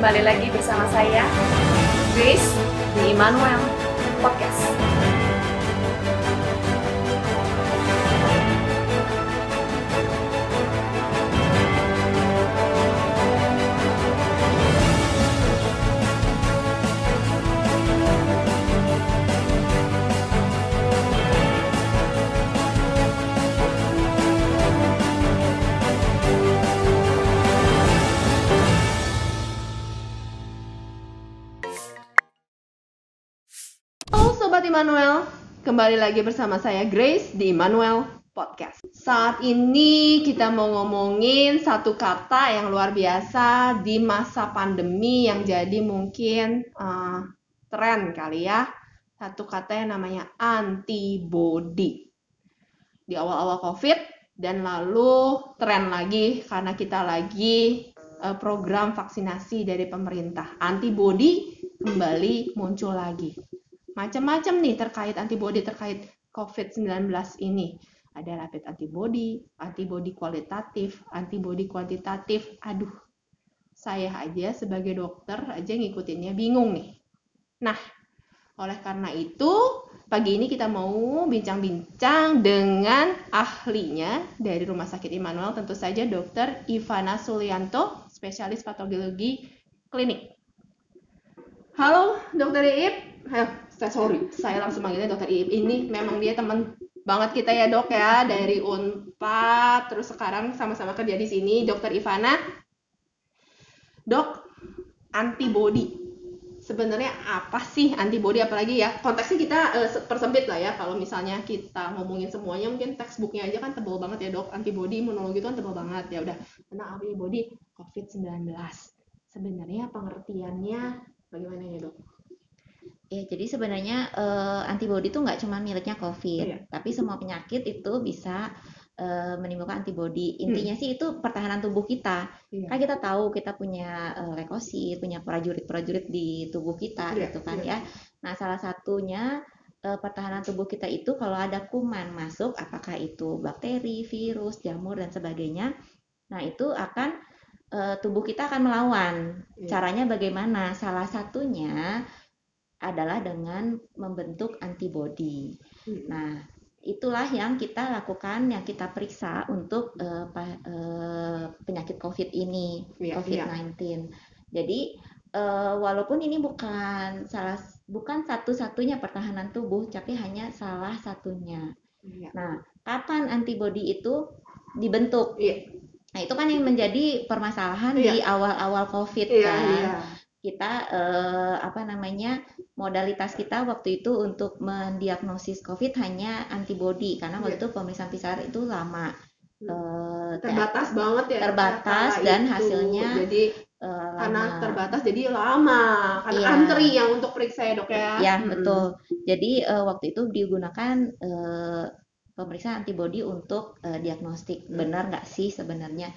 kembali lagi bersama saya Grace di Immanuel Immanuel, kembali lagi bersama saya Grace di Immanuel Podcast. Saat ini kita mau ngomongin satu kata yang luar biasa di masa pandemi yang jadi mungkin eh, tren kali ya. Satu kata yang namanya antibody. Di awal-awal COVID dan lalu tren lagi karena kita lagi eh, program vaksinasi dari pemerintah. Antibody kembali muncul lagi macam-macam nih terkait antibodi terkait COVID-19 ini. Ada rapid antibody, antibody kualitatif, antibody kuantitatif. Aduh, saya aja sebagai dokter aja ngikutinnya bingung nih. Nah, oleh karena itu, pagi ini kita mau bincang-bincang dengan ahlinya dari Rumah Sakit Immanuel, tentu saja Dr. Ivana Sulianto, spesialis patologi klinik. Halo, Dokter Iip. Saya sorry, saya langsung manggilnya Dokter Iip. Ini memang dia teman banget kita ya dok ya dari Unpad, terus sekarang sama-sama kerja di sini, Dokter Ivana. Dok, antibody. Sebenarnya apa sih antibody apalagi ya? Konteksnya kita eh, se- persempit lah ya. Kalau misalnya kita ngomongin semuanya mungkin textbooknya aja kan tebal banget ya dok. Antibody imunologi itu kan tebal banget ya udah. Tentang antibody COVID-19. Sebenarnya pengertiannya bagaimana ya dok? Ya, jadi sebenarnya eh, antibodi itu nggak cuma miliknya COVID, Iya. tapi semua penyakit itu bisa eh, menimbulkan antibodi. Hmm. Intinya sih itu pertahanan tubuh kita. Iya. Kan kita tahu kita punya eh, leukosit, punya prajurit-prajurit di tubuh kita Iya, gitu kan iya. ya. Nah, salah satunya eh, pertahanan tubuh kita itu kalau ada kuman masuk, apakah itu bakteri, virus, jamur dan sebagainya. Nah, itu akan eh, tubuh kita akan melawan. Iya. Caranya bagaimana? Salah satunya adalah dengan membentuk antibodi. Hmm. Nah, itulah yang kita lakukan, yang kita periksa untuk eh, pa- eh, penyakit COVID ini, Iya, COVID-19. Jadi, eh, walaupun ini bukan salah bukan satu-satunya pertahanan tubuh, tapi hanya salah satunya. Iya. Nah, kapan antibodi itu dibentuk? Iya. Nah, itu kan yang menjadi permasalahan Iya. di awal-awal COVID Iya, kan iya. Kita eh, apa namanya modalitas kita waktu itu untuk mendiagnosis COVID hanya antibodi karena waktu Iya. itu pemeriksaan PCR itu lama Eh, Terbatas banget ya. Terbatas dan itu. hasilnya Jadi eh, karena lama. terbatas jadi lama karena Iya. antri yang untuk periksa ya dok ya. Ya, Mm-mm. betul. Jadi eh, waktu itu digunakan eh, pemeriksaan antibodi untuk eh, diagnostik. Hmm. Benar nggak sih sebenarnya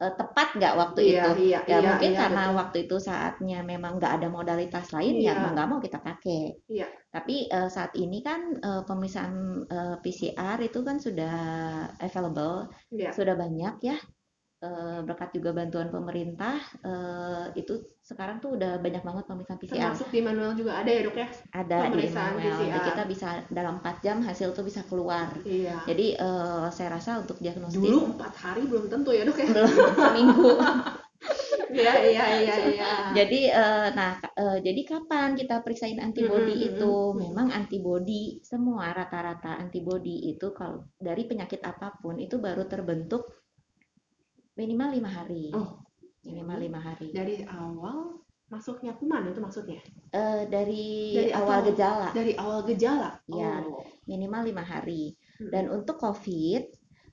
tepat nggak waktu Iya, itu? iya, Ya iya, mungkin iya, karena betul. waktu itu saatnya memang nggak ada modalitas lain Iya. ya mau nggak mau kita pakai. Iya. Tapi eh, saat ini kan eh, pemeriksaan eh, PCR itu kan sudah available, Iya. sudah banyak ya. Eh, berkat juga bantuan pemerintah eh, itu sekarang tuh udah banyak banget pemeriksaan PCR. Termasuk di manual juga ada ya dok ya. Ada di pemeriksaan Immanuel. Jadi PCR. kita bisa dalam 4 jam hasil tuh bisa keluar. Iya. Jadi eh, saya rasa untuk diagnostik Dulu empat hari belum tentu ya dok ya. belum seminggu. Iya iya iya iya. Jadi, nah, jadi kapan kita periksain antibodi Mm-mm, itu? Memang antibodi, semua rata-rata antibodi itu kalau dari penyakit apa pun itu baru terbentuk minimal lima hari, Oh, minimal lima hari. dari awal masuknya kuman itu maksudnya. Eh, dari Dari awal atau- gejala, Dari awal gejala. Oh. minimal lima hari. Mm-mm. Dan untuk COVID,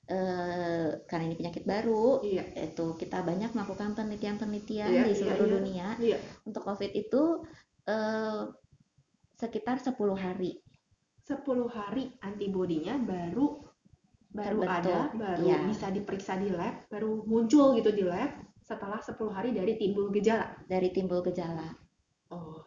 eh, karena ini penyakit baru, Iya. itu kita banyak melakukan penelitian-penelitian Iya, di iya, seluruh iya. dunia. Iya. Untuk COVID itu eh, sekitar 10 hari. 10 hari antibodinya baru baru Terbentuk, ada, baru iya. bisa diperiksa di lab, baru muncul gitu di lab setelah 10 hari dari timbul gejala. dari timbul gejala. Oh,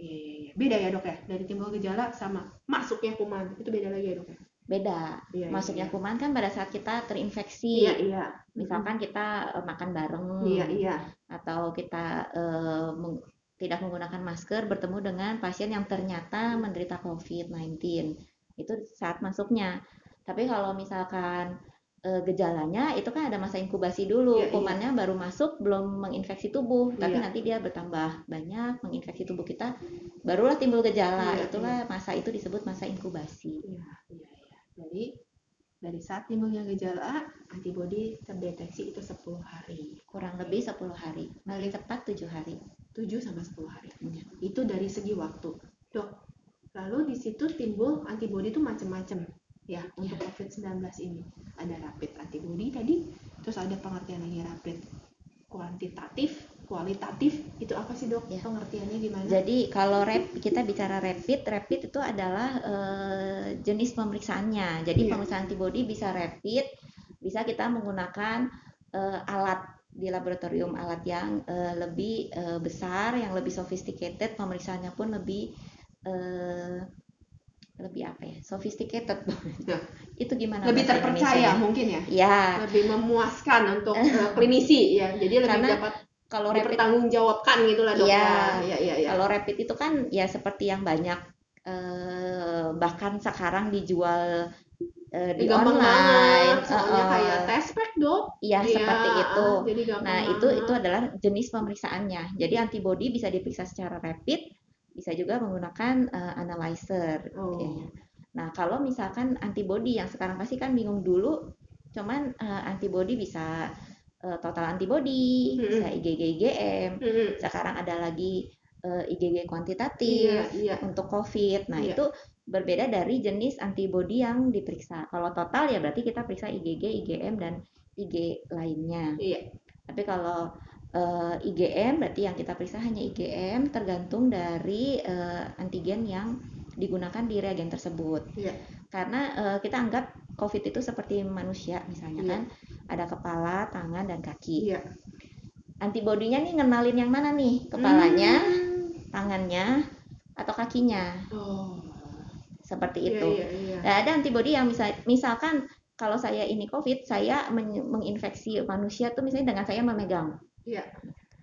iya iya iya. Beda ya, Dok ya? Dari timbul gejala sama masuknya kuman. Itu beda lagi ya, Dok ya? beda. Iya, Masuknya iya. kuman kan pada saat kita terinfeksi. Iya, iya. Misalkan kita eh, makan bareng Iya, iya. atau kita meng- tidak menggunakan masker bertemu dengan pasien yang ternyata menderita COVID-19. Itu saat masuknya. Tapi kalau misalkan eh, gejalanya itu kan ada masa inkubasi dulu. Iya, iya. Kumannya baru masuk belum menginfeksi tubuh, tapi Iya. nanti dia bertambah banyak menginfeksi tubuh kita, barulah timbul gejala. Iya, Itulah masa itu disebut masa inkubasi. Iya, iya, iya. Jadi dari saat timbulnya gejala, antibodi terdeteksi itu 10 hari. Kurang lebih 10 hari. Paling cepat 7 hari. 7 sampai 10 hari. Iya. Itu dari segi waktu. Dok, lalu di situ timbul antibodi itu macam-macam ya untuk COVID-19 ini. Ada rapid antibody tadi, terus ada pengertian lagi rapid kuantitatif, kualitatif. Itu apa sih, Dok? Ya. Pengertiannya gimana? Jadi kalau rap kita bicara rapid, rapid itu adalah eh, jenis pemeriksaannya. Jadi Iya. pemeriksaan antibody bisa rapid, bisa kita menggunakan eh, alat di laboratorium, alat yang eh, lebih eh, besar, yang lebih sophisticated, pemeriksaannya pun lebih eh, lebih apa ya? Sophisticated. Ya. itu gimana? lebih terpercaya Indonesianya? mungkin ya. Ya, Lebih memuaskan untuk eh, klinisi ya. Jadi lebih Karena dapat kalau rapid dipertanggungjawabkan gitu lah, Dok. Iya. Ya, iya, iya, iya. Kalau rapid itu kan ya seperti yang banyak eh, bahkan sekarang dijual eh, di gampang online. banget, soalnya eh, kayak test pack, Dok. Iya, Iya, seperti itu. Jadi Nah, itu banget. itu adalah jenis pemeriksaannya. Jadi antibody bisa diperiksa secara rapid, bisa juga menggunakan eh, analyzer. Oh. Ya. Nah, kalau misalkan antibody yang sekarang pasti kan bingung dulu, cuman eh, antibody bisa eh, total antibody, Mm-mm. bisa IgG IgM. Mm-mm. Sekarang ada lagi eh, IgG kuantitatif Iya, iya. untuk COVID. Nah, Iya. itu berbeda dari jenis antibody yang diperiksa. Kalau total ya berarti kita periksa IgG, IgM dan IG lainnya. Iya. Tapi kalau eh, IgM berarti yang kita periksa hanya IgM tergantung dari eh, antigen yang digunakan di reagen tersebut. Iya. Karena eh, kita anggap COVID itu seperti manusia misalnya Iya. kan, ada kepala, tangan dan kaki. Iya. Antibodinya nih ngenalin yang mana nih? Kepalanya, Hmm. tangannya, atau kakinya? Oh. Seperti Iya, itu. iya, iya. Nah, ada antibodi yang misal, misalkan kalau saya ini COVID, saya men- menginfeksi manusia tuh misalnya dengan saya memegang. Iya.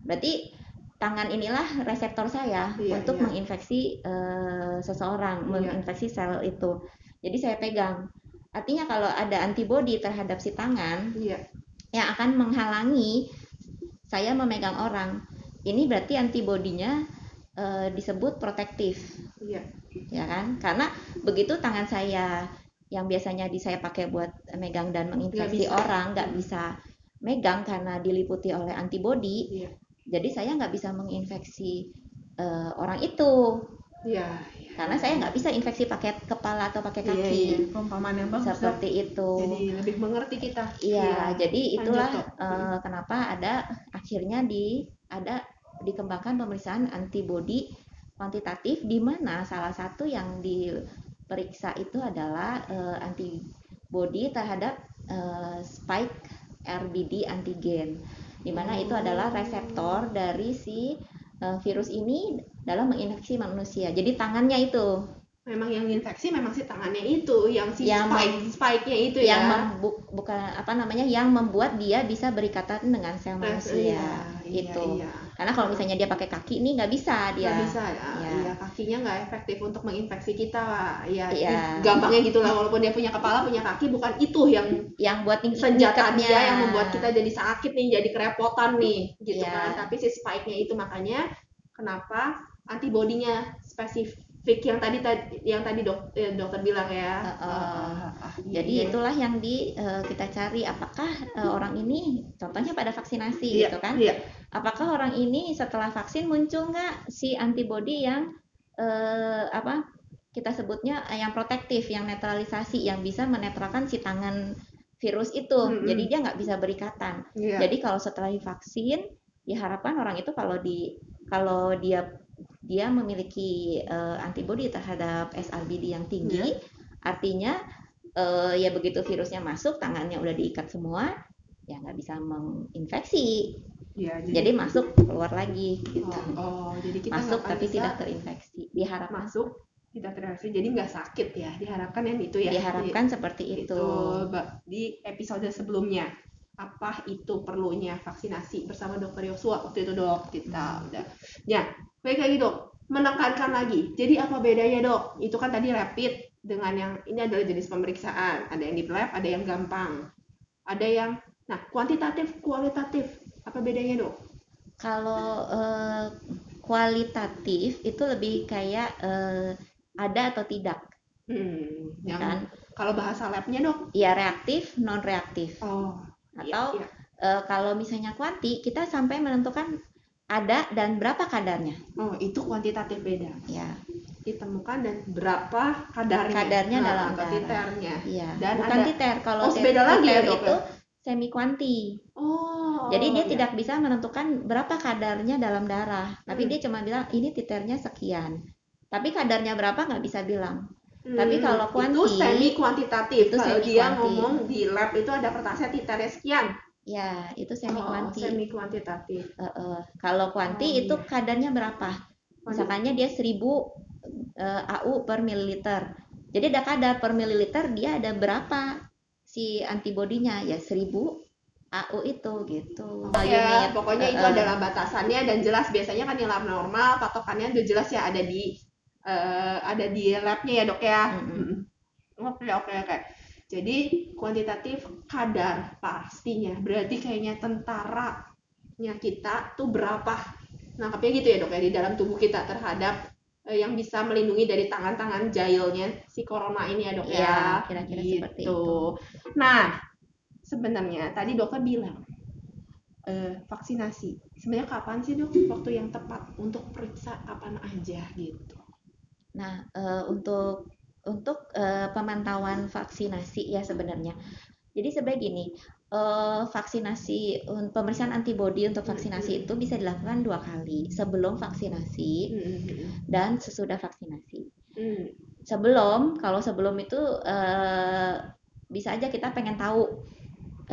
Berarti tangan inilah reseptor saya Iya, untuk iya. menginfeksi eh, seseorang, Iya. menginfeksi sel itu. Jadi saya pegang. Artinya kalau ada antibodi terhadap si tangan Iya. yang akan menghalangi saya memegang orang, ini berarti antibodinya eh, disebut protektif Iya. ya kan? Karena begitu tangan saya yang biasanya di saya pakai buat megang dan menginfeksi orang nggak bisa megang karena diliputi oleh antibodi, Iya. jadi saya nggak bisa menginfeksi eh, orang itu Iya. iya. karena saya nggak bisa infeksi pakai kepala atau pakai Iya, kaki bagus, Dok. seperti itu. Jadi lebih mengerti kita. Iya, jadi lanjut, itulah eh, kenapa ada akhirnya di ada dikembangkan pemeriksaan antibodi kuantitatif di mana salah satu yang diperiksa itu adalah eh, antibodi terhadap eh, spike RBD antigen, di mana itu adalah reseptor dari si eh, virus ini dalam menginfeksi manusia. Jadi tangannya itu Memang yang infeksi memang si tangannya itu, yang si Yang spike, spike-nya itu yang ya. membu- bukan apa namanya yang membuat dia bisa berikatan dengan sel manusia iya, iya, itu iya. Karena kalau misalnya dia pakai kaki ini nggak bisa dia Nggak bisa ya. Iya. Iya, kakinya nggak efektif untuk menginfeksi kita lah. Ya, Iya. gampangnya gitulah walaupun dia punya kepala, punya kaki, bukan itu yang yang buat ning- senjata ngikatnya. dia yang membuat kita jadi sakit nih, jadi kerepotan nih, gitu Iya. kan. Tapi si spike-nya itu makanya kenapa antibodinya spesifik yang tadi yang tadi dok, eh, dokter bilang ya. Heeh. Ah, ah, jadi iya. itulah yang di eh, kita cari apakah eh, orang ini contohnya pada vaksinasi Iya, gitu kan Iya. apakah orang ini setelah vaksin muncul nggak si antibodi yang eh, apa kita sebutnya yang protektif yang netralisasi yang bisa menetralkan si tangan virus itu Mm-mm. jadi dia nggak bisa berikatan Iya. Jadi kalau setelah divaksin, diharapkan orang itu kalau di kalau dia dia memiliki eh, antibodi terhadap SRBD yang tinggi, Iya. artinya eh, ya begitu virusnya masuk, tangannya udah diikat semua, ya nggak bisa menginfeksi. Iya, Jadi masuk keluar lagi gitu. oh, oh, jadi kita masuk tapi bisa tidak terinfeksi. Diharapkan masuk tidak tereaksi jadi nggak sakit ya diharapkan yang itu ya Diharapkan seperti Di- itu. Ba- di episode sebelumnya apa itu perlunya vaksinasi bersama dokter Yosua? Waktu itu dok. Kita Hmm. udah. Ya baik lagi dok. Menekankan lagi. Jadi apa bedanya dok? Itu kan tadi rapid dengan yang ini adalah jenis pemeriksaan. Ada yang di lab ada yang gampang. Ada yang nah kuantitatif kualitatif. Apa bedanya dok? Kalau eh, kualitatif itu lebih kayak eh, ada atau tidak, hmm, yang kan? kalau bahasa labnya dok? Ya reaktif, non reaktif. oh Atau iya, iya. eh, kalau misalnya kuanti, kita sampai menentukan ada dan berapa kadarnya. oh itu kuantitatif beda Ya, ditemukan dan berapa kadarnya Kadarnya Nah, dalam darah. titernya iya. Dan Bukan ada- titer. Kalau Oh, beda lagi ya, itu ya? semi kuanti. oh Jadi dia iya. tidak bisa menentukan berapa kadarnya dalam darah, tapi Hmm. dia cuma bilang ini titernya sekian. Tapi kadarnya berapa nggak bisa bilang. Hmm, tapi kalau itu kuanti, semi kuantitatif itu kalau semi dia ngomong di lab itu ada kertasnya titernya sekian Ya, itu semi Oh, kuanti. semi kuantitatif Eh, eh. Kalau kuanti Oh, itu iya. kadarnya berapa? Misalkannya dia 1000 eh, AU per mililiter. Jadi ada kadar per mililiter dia ada berapa si antibodinya? Ya 1000 AU itu gitu. Oh, ya, pokoknya itu Eh, eh. adalah batasannya dan jelas biasanya kan di lab normal patokannya udah jelas ya ada di eh, ada di labnya ya dok ya. Oke oke oke. Jadi kuantitatif kadar pastinya berarti kayaknya tentaranya kita tuh berapa nangkapnya gitu ya dok ya di dalam tubuh kita terhadap eh, yang bisa melindungi dari tangan-tangan jailnya si corona ini ya dok ya. Iya, kira-kira seperti Gitu. itu. Nah sebenarnya tadi dokter bilang eh, vaksinasi. Sebenarnya kapan sih dok waktu yang tepat untuk periksa kapan aja gitu? Nah, eh, untuk untuk eh, pemantauan vaksinasi ya sebenarnya. Jadi sebenarnya gini, eh, vaksinasi pemeriksaan antibodi untuk vaksinasi itu bisa dilakukan dua kali sebelum vaksinasi dan sesudah vaksinasi. Hmm. Sebelum, kalau sebelum itu bisa aja kita pengen tahu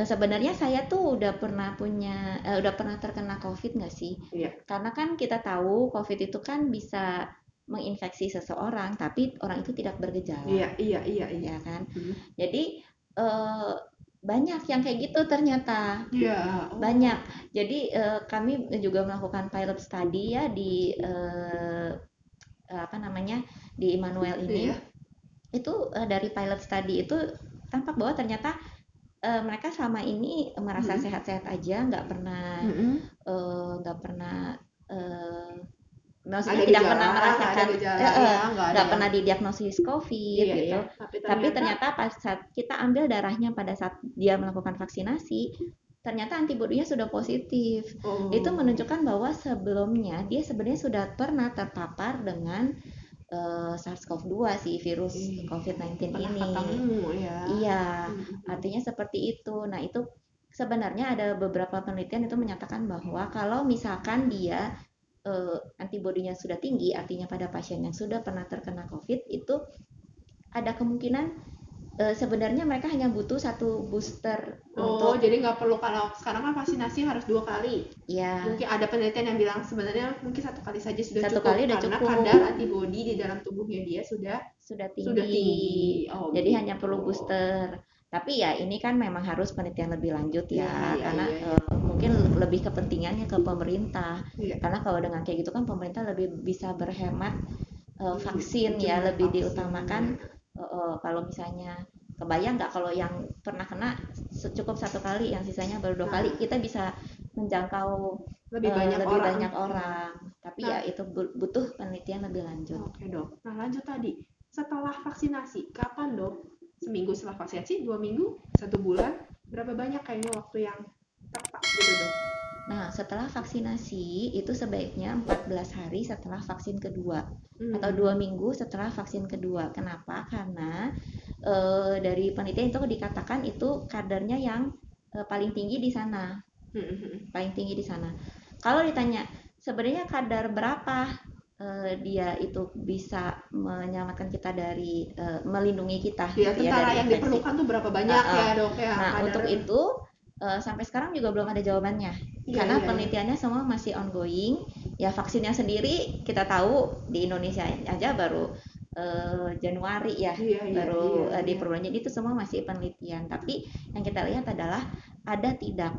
sebenarnya saya tuh udah pernah punya, eh, udah pernah terkena COVID nggak sih? Iya. Karena kan kita tahu COVID itu kan bisa menginfeksi seseorang, tapi orang itu tidak bergejala, Iya iya iya iya. ya kan? Hmm. Jadi eh, banyak yang kayak gitu ternyata Iya. oh. banyak. Jadi eh, kami juga melakukan pilot study ya di eh, apa namanya di Immanuel ini. Iya. Itu eh, dari pilot study itu tampak bahwa ternyata eh, mereka selama ini merasa Hmm. sehat-sehat aja, nggak pernah Mm-mm. eh, nggak pernah eh, Ada maksudnya tidak gejala, pernah merasakan ada gejala, eh, ya, nggak ada pernah didiagnosis COVID Iya, gitu. iya. Tapi ternyata, Tapi ternyata pas saat kita ambil darahnya pada saat dia melakukan vaksinasi, ternyata antibodinya sudah positif. Oh. Itu menunjukkan bahwa sebelumnya dia sebenarnya sudah pernah terpapar dengan eh, SARS-CoV-2 si virus Ih, COVID-19 pernah ini. ketemu ya. Iya, Hmm. artinya seperti itu. Nah, itu sebenarnya ada beberapa penelitian itu menyatakan bahwa kalau misalkan dia eh, antibodinya sudah tinggi, artinya pada pasien yang sudah pernah terkena COVID itu ada kemungkinan eh, sebenarnya mereka hanya butuh satu booster Oh, untuk jadi nggak perlu kalau sekarang kan vaksinasi harus dua kali. ya Mungkin ada penelitian yang bilang sebenarnya mungkin satu kali saja sudah Satu cukup kali udah karena cukup. kadar antibodi di dalam tubuhnya dia sudah sudah tinggi. sudah tinggi. Oh, Jadi gitu. hanya perlu booster. Tapi ya ini kan memang harus penelitian lebih lanjut ya, iya, karena iya, iya. eh, mungkin lebih kepentingannya ke pemerintah. Iya. Karena kalau dengan kayak gitu kan pemerintah lebih bisa berhemat Hmm, vaksin ya, jumlah lebih vaksin. diutamakan eh, eh, kalau misalnya kebayang nggak kalau yang pernah kena cukup satu kali, yang sisanya baru dua Nah. kali, kita bisa menjangkau lebih banyak lebih orang. banyak orang. Tapi Nah. ya itu bu- butuh penelitian lebih lanjut. Oke dok. Nah lanjut tadi setelah vaksinasi kapan dok? Seminggu setelah vaksinasi, dua minggu, satu bulan, berapa banyak kayaknya waktu yang tepat gitu dok? Nah, setelah vaksinasi itu sebaiknya 14 hari setelah vaksin kedua Hmm. atau dua minggu setelah vaksin kedua. Kenapa? Karena eh, dari penelitian itu dikatakan itu kadarnya yang eh, paling tinggi di sana, Hmm, hmm, hmm. paling tinggi di sana. Kalau ditanya sebenarnya kadar berapa eh, dia itu bisa menyelamatkan kita dari eh, melindungi kita Ya, gitu ya, tentara dari yang infeksi. diperlukan tuh berapa banyak Ah, ya dok ya? Nah, kadar- untuk itu eh, sampai sekarang juga belum ada jawabannya Iya, karena iya, iya. penelitiannya semua masih ongoing. Ya vaksinnya sendiri kita tahu di Indonesia aja baru eh, Januari ya Iya, iya, baru iya, iya. perbulan. Jadi itu semua masih penelitian. Tapi yang kita lihat adalah ada tidak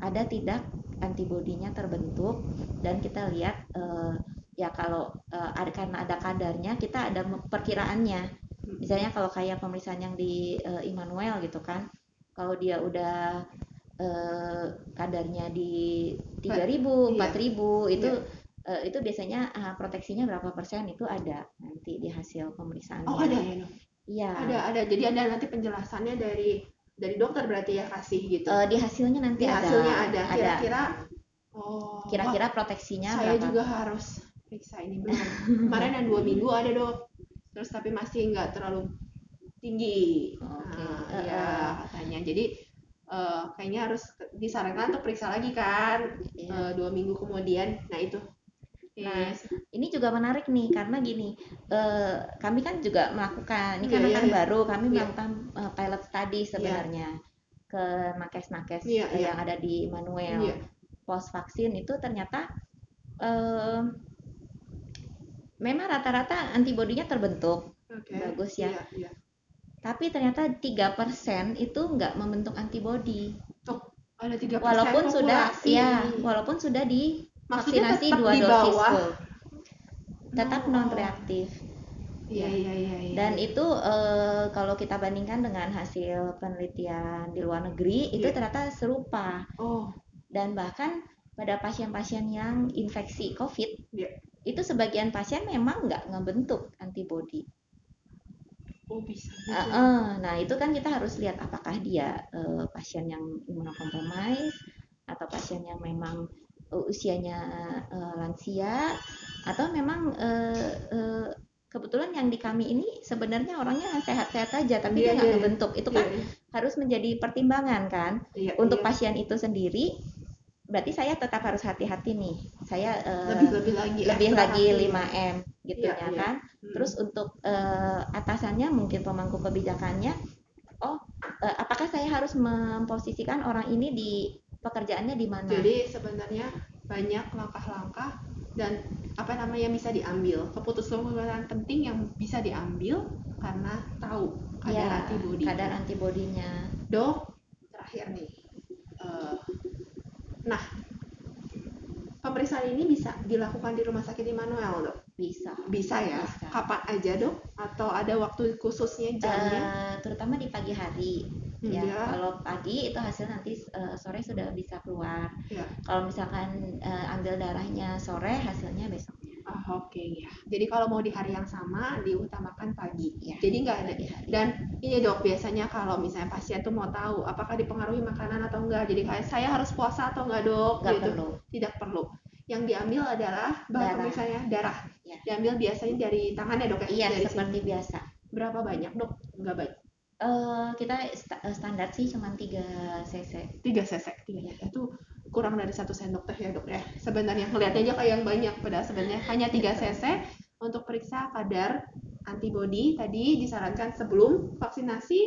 ada tidak antibodinya terbentuk dan kita lihat eh, ya kalau eh, ada karena ada kadarnya kita ada perkiraannya. Misalnya kalau kayak pemeriksaan yang di eh, Immanuel gitu kan, kalau dia udah eh, kadarnya di 3000, Iya. 4000 itu Iya. eh, itu biasanya ah, proteksinya berapa persen itu ada nanti di hasil pemeriksaannya. Oh ada ya? Iya. Ada ada. Jadi ada nanti penjelasannya dari dari dokter berarti ya kasih gitu. Eh, di hasilnya nanti Di ada. hasilnya ada. ada. Kira-kira. Oh. Kira-kira proteksinya saya berapa? juga harus periksa ini belum. Kemarin yang dua minggu ada dok. Terus tapi masih nggak terlalu tinggi. Oke. Nah, ya katanya. Jadi eh, kayaknya harus disarankan untuk periksa lagi kan Iya. eh, dua minggu kemudian. Nah itu. Nah, Yes. Ini juga menarik nih karena gini, eh, kami kan juga melakukan, ini Iya, karena iya, kan iya. baru, kami Iya. melakukan eh, pilot study sebenarnya ke nakes-nakes Iya, eh, iya. yang ada di Manuel Iya. post vaksin itu ternyata eh, memang rata-rata antibodinya terbentuk, Oke. Bagus ya. Iya, iya. tapi ternyata 3% itu nggak membentuk antibodi. Ada tiga Walaupun sudah populasi. ya, walaupun sudah di Maksudnya vaksinasi dua di dosis full. Tetap Oh. non reaktif. Iya, iya, iya, iya. Dan itu eh, kalau kita bandingkan dengan hasil penelitian di luar negeri itu Iya. ternyata serupa oh, dan bahkan pada pasien-pasien yang infeksi COVID Iya. Itu sebagian pasien memang nggak ngebentuk antibodi. oh bisa. Gitu. eh, nah itu kan kita harus lihat apakah dia eh, pasien yang imunokompromis atau pasien yang memang eh, usianya eh, lansia atau memang eh, eh, kebetulan yang di kami ini sebenarnya orangnya sehat-sehat aja tapi Iya, dia nggak iya, iya. ngebentuk itu kan Iya, harus menjadi pertimbangan kan iya, untuk iya. pasien itu sendiri berarti saya tetap harus hati-hati nih. Saya eh, lebih lebih lagi lebih lagi hati. 5M gitu Iya, ya iya. kan. Hmm. terus untuk eh, atasannya mungkin pemangku kebijakannya oh eh, apakah saya harus memposisikan orang ini di pekerjaannya di mana? Jadi sebenarnya banyak langkah-langkah dan apa namanya yang bisa diambil. Keputusan-keputusan penting yang bisa diambil karena tahu kadar ya antibodi kadar antibodinya dok terakhir nih Eh, nah pemeriksaan ini bisa dilakukan di rumah sakit Immanuel dok bisa bisa ya Bisa. kapan aja dok atau ada waktu khususnya jamnya Eh, terutama di pagi hari Hmm, ya ya. kalau pagi itu hasil nanti eh, sore sudah bisa keluar Ya. kalau misalkan eh, ambil darahnya sore hasilnya besok Ah, oke ya. Jadi kalau mau di hari yang sama diutamakan pagi. Ya, Jadi nggak ada. hari. Dan ini dok biasanya kalau misalnya pasien tuh mau tahu apakah dipengaruhi makanan atau enggak. Jadi kayak saya harus puasa atau enggak dok? nggak gitu. perlu Tidak perlu. Yang diambil adalah bahan Darah. pemeriksaannya darah. Ya. Diambil biasanya dari tangannya dok ya? iya dari seperti sini. biasa Berapa banyak dok? Enggak banyak. Eh, kita sta- eh, standar sih cuma 3 cc 3 cc. Tiga cc. Itu kurang dari satu sendok teh ya dok ya. Sebenarnya ngeliatnya aja kayak yang banyak. Padahal sebenarnya hanya 3 cc untuk periksa kadar antibodi tadi disarankan sebelum vaksinasi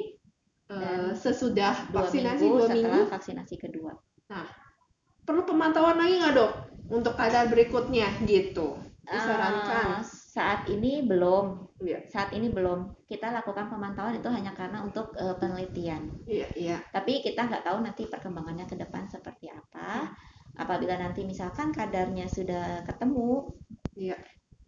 eh, Dan sesudah dua vaksinasi minggu dua setelah minggu vaksinasi kedua perlu pemantauan lagi nggak dok untuk kadar berikutnya gitu. Disarankan. Eh, saat ini belum. Iya. saat ini belum. Kita lakukan pemantauan itu hanya karena untuk eh, penelitian. Iya iya. Tapi kita nggak tahu nanti perkembangannya ke depan seperti apa. Apabila nanti misalkan kadarnya sudah ketemu iya.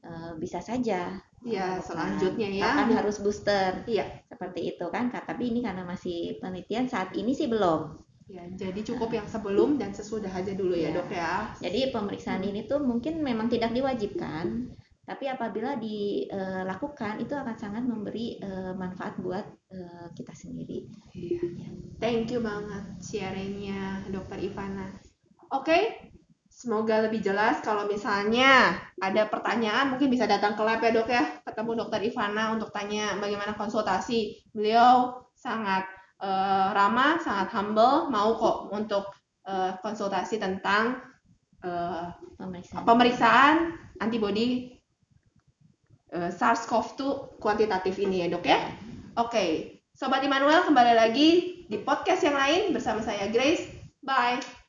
eh, bisa saja. Iya melakukan. selanjutnya ya. kapan harus booster? Iya. Seperti itu kan Kak. tapi ini karena masih penelitian saat ini sih belum ya jadi cukup yang sebelum dan sesudah aja dulu ya Iya. dok ya Jadi pemeriksaan ini tuh mungkin memang tidak diwajibkan, tapi apabila dilakukan itu akan sangat memberi eh, manfaat buat eh, kita sendiri. Iya. Thank you banget sharingnya Dokter Ivana. Oke, semoga lebih jelas kalau misalnya ada pertanyaan mungkin bisa datang ke lab ya dok ya, ketemu Dokter Ivana untuk tanya bagaimana konsultasi. Beliau sangat eh, ramah, sangat humble, mau kok untuk eh, konsultasi tentang eh, Pemeriksaan. pemeriksaan antibodi eh, SARS-CoV-2 kuantitatif ini ya dok ya. Oke, Sobat Immanuel kembali lagi di podcast yang lain bersama saya Grace. Bye.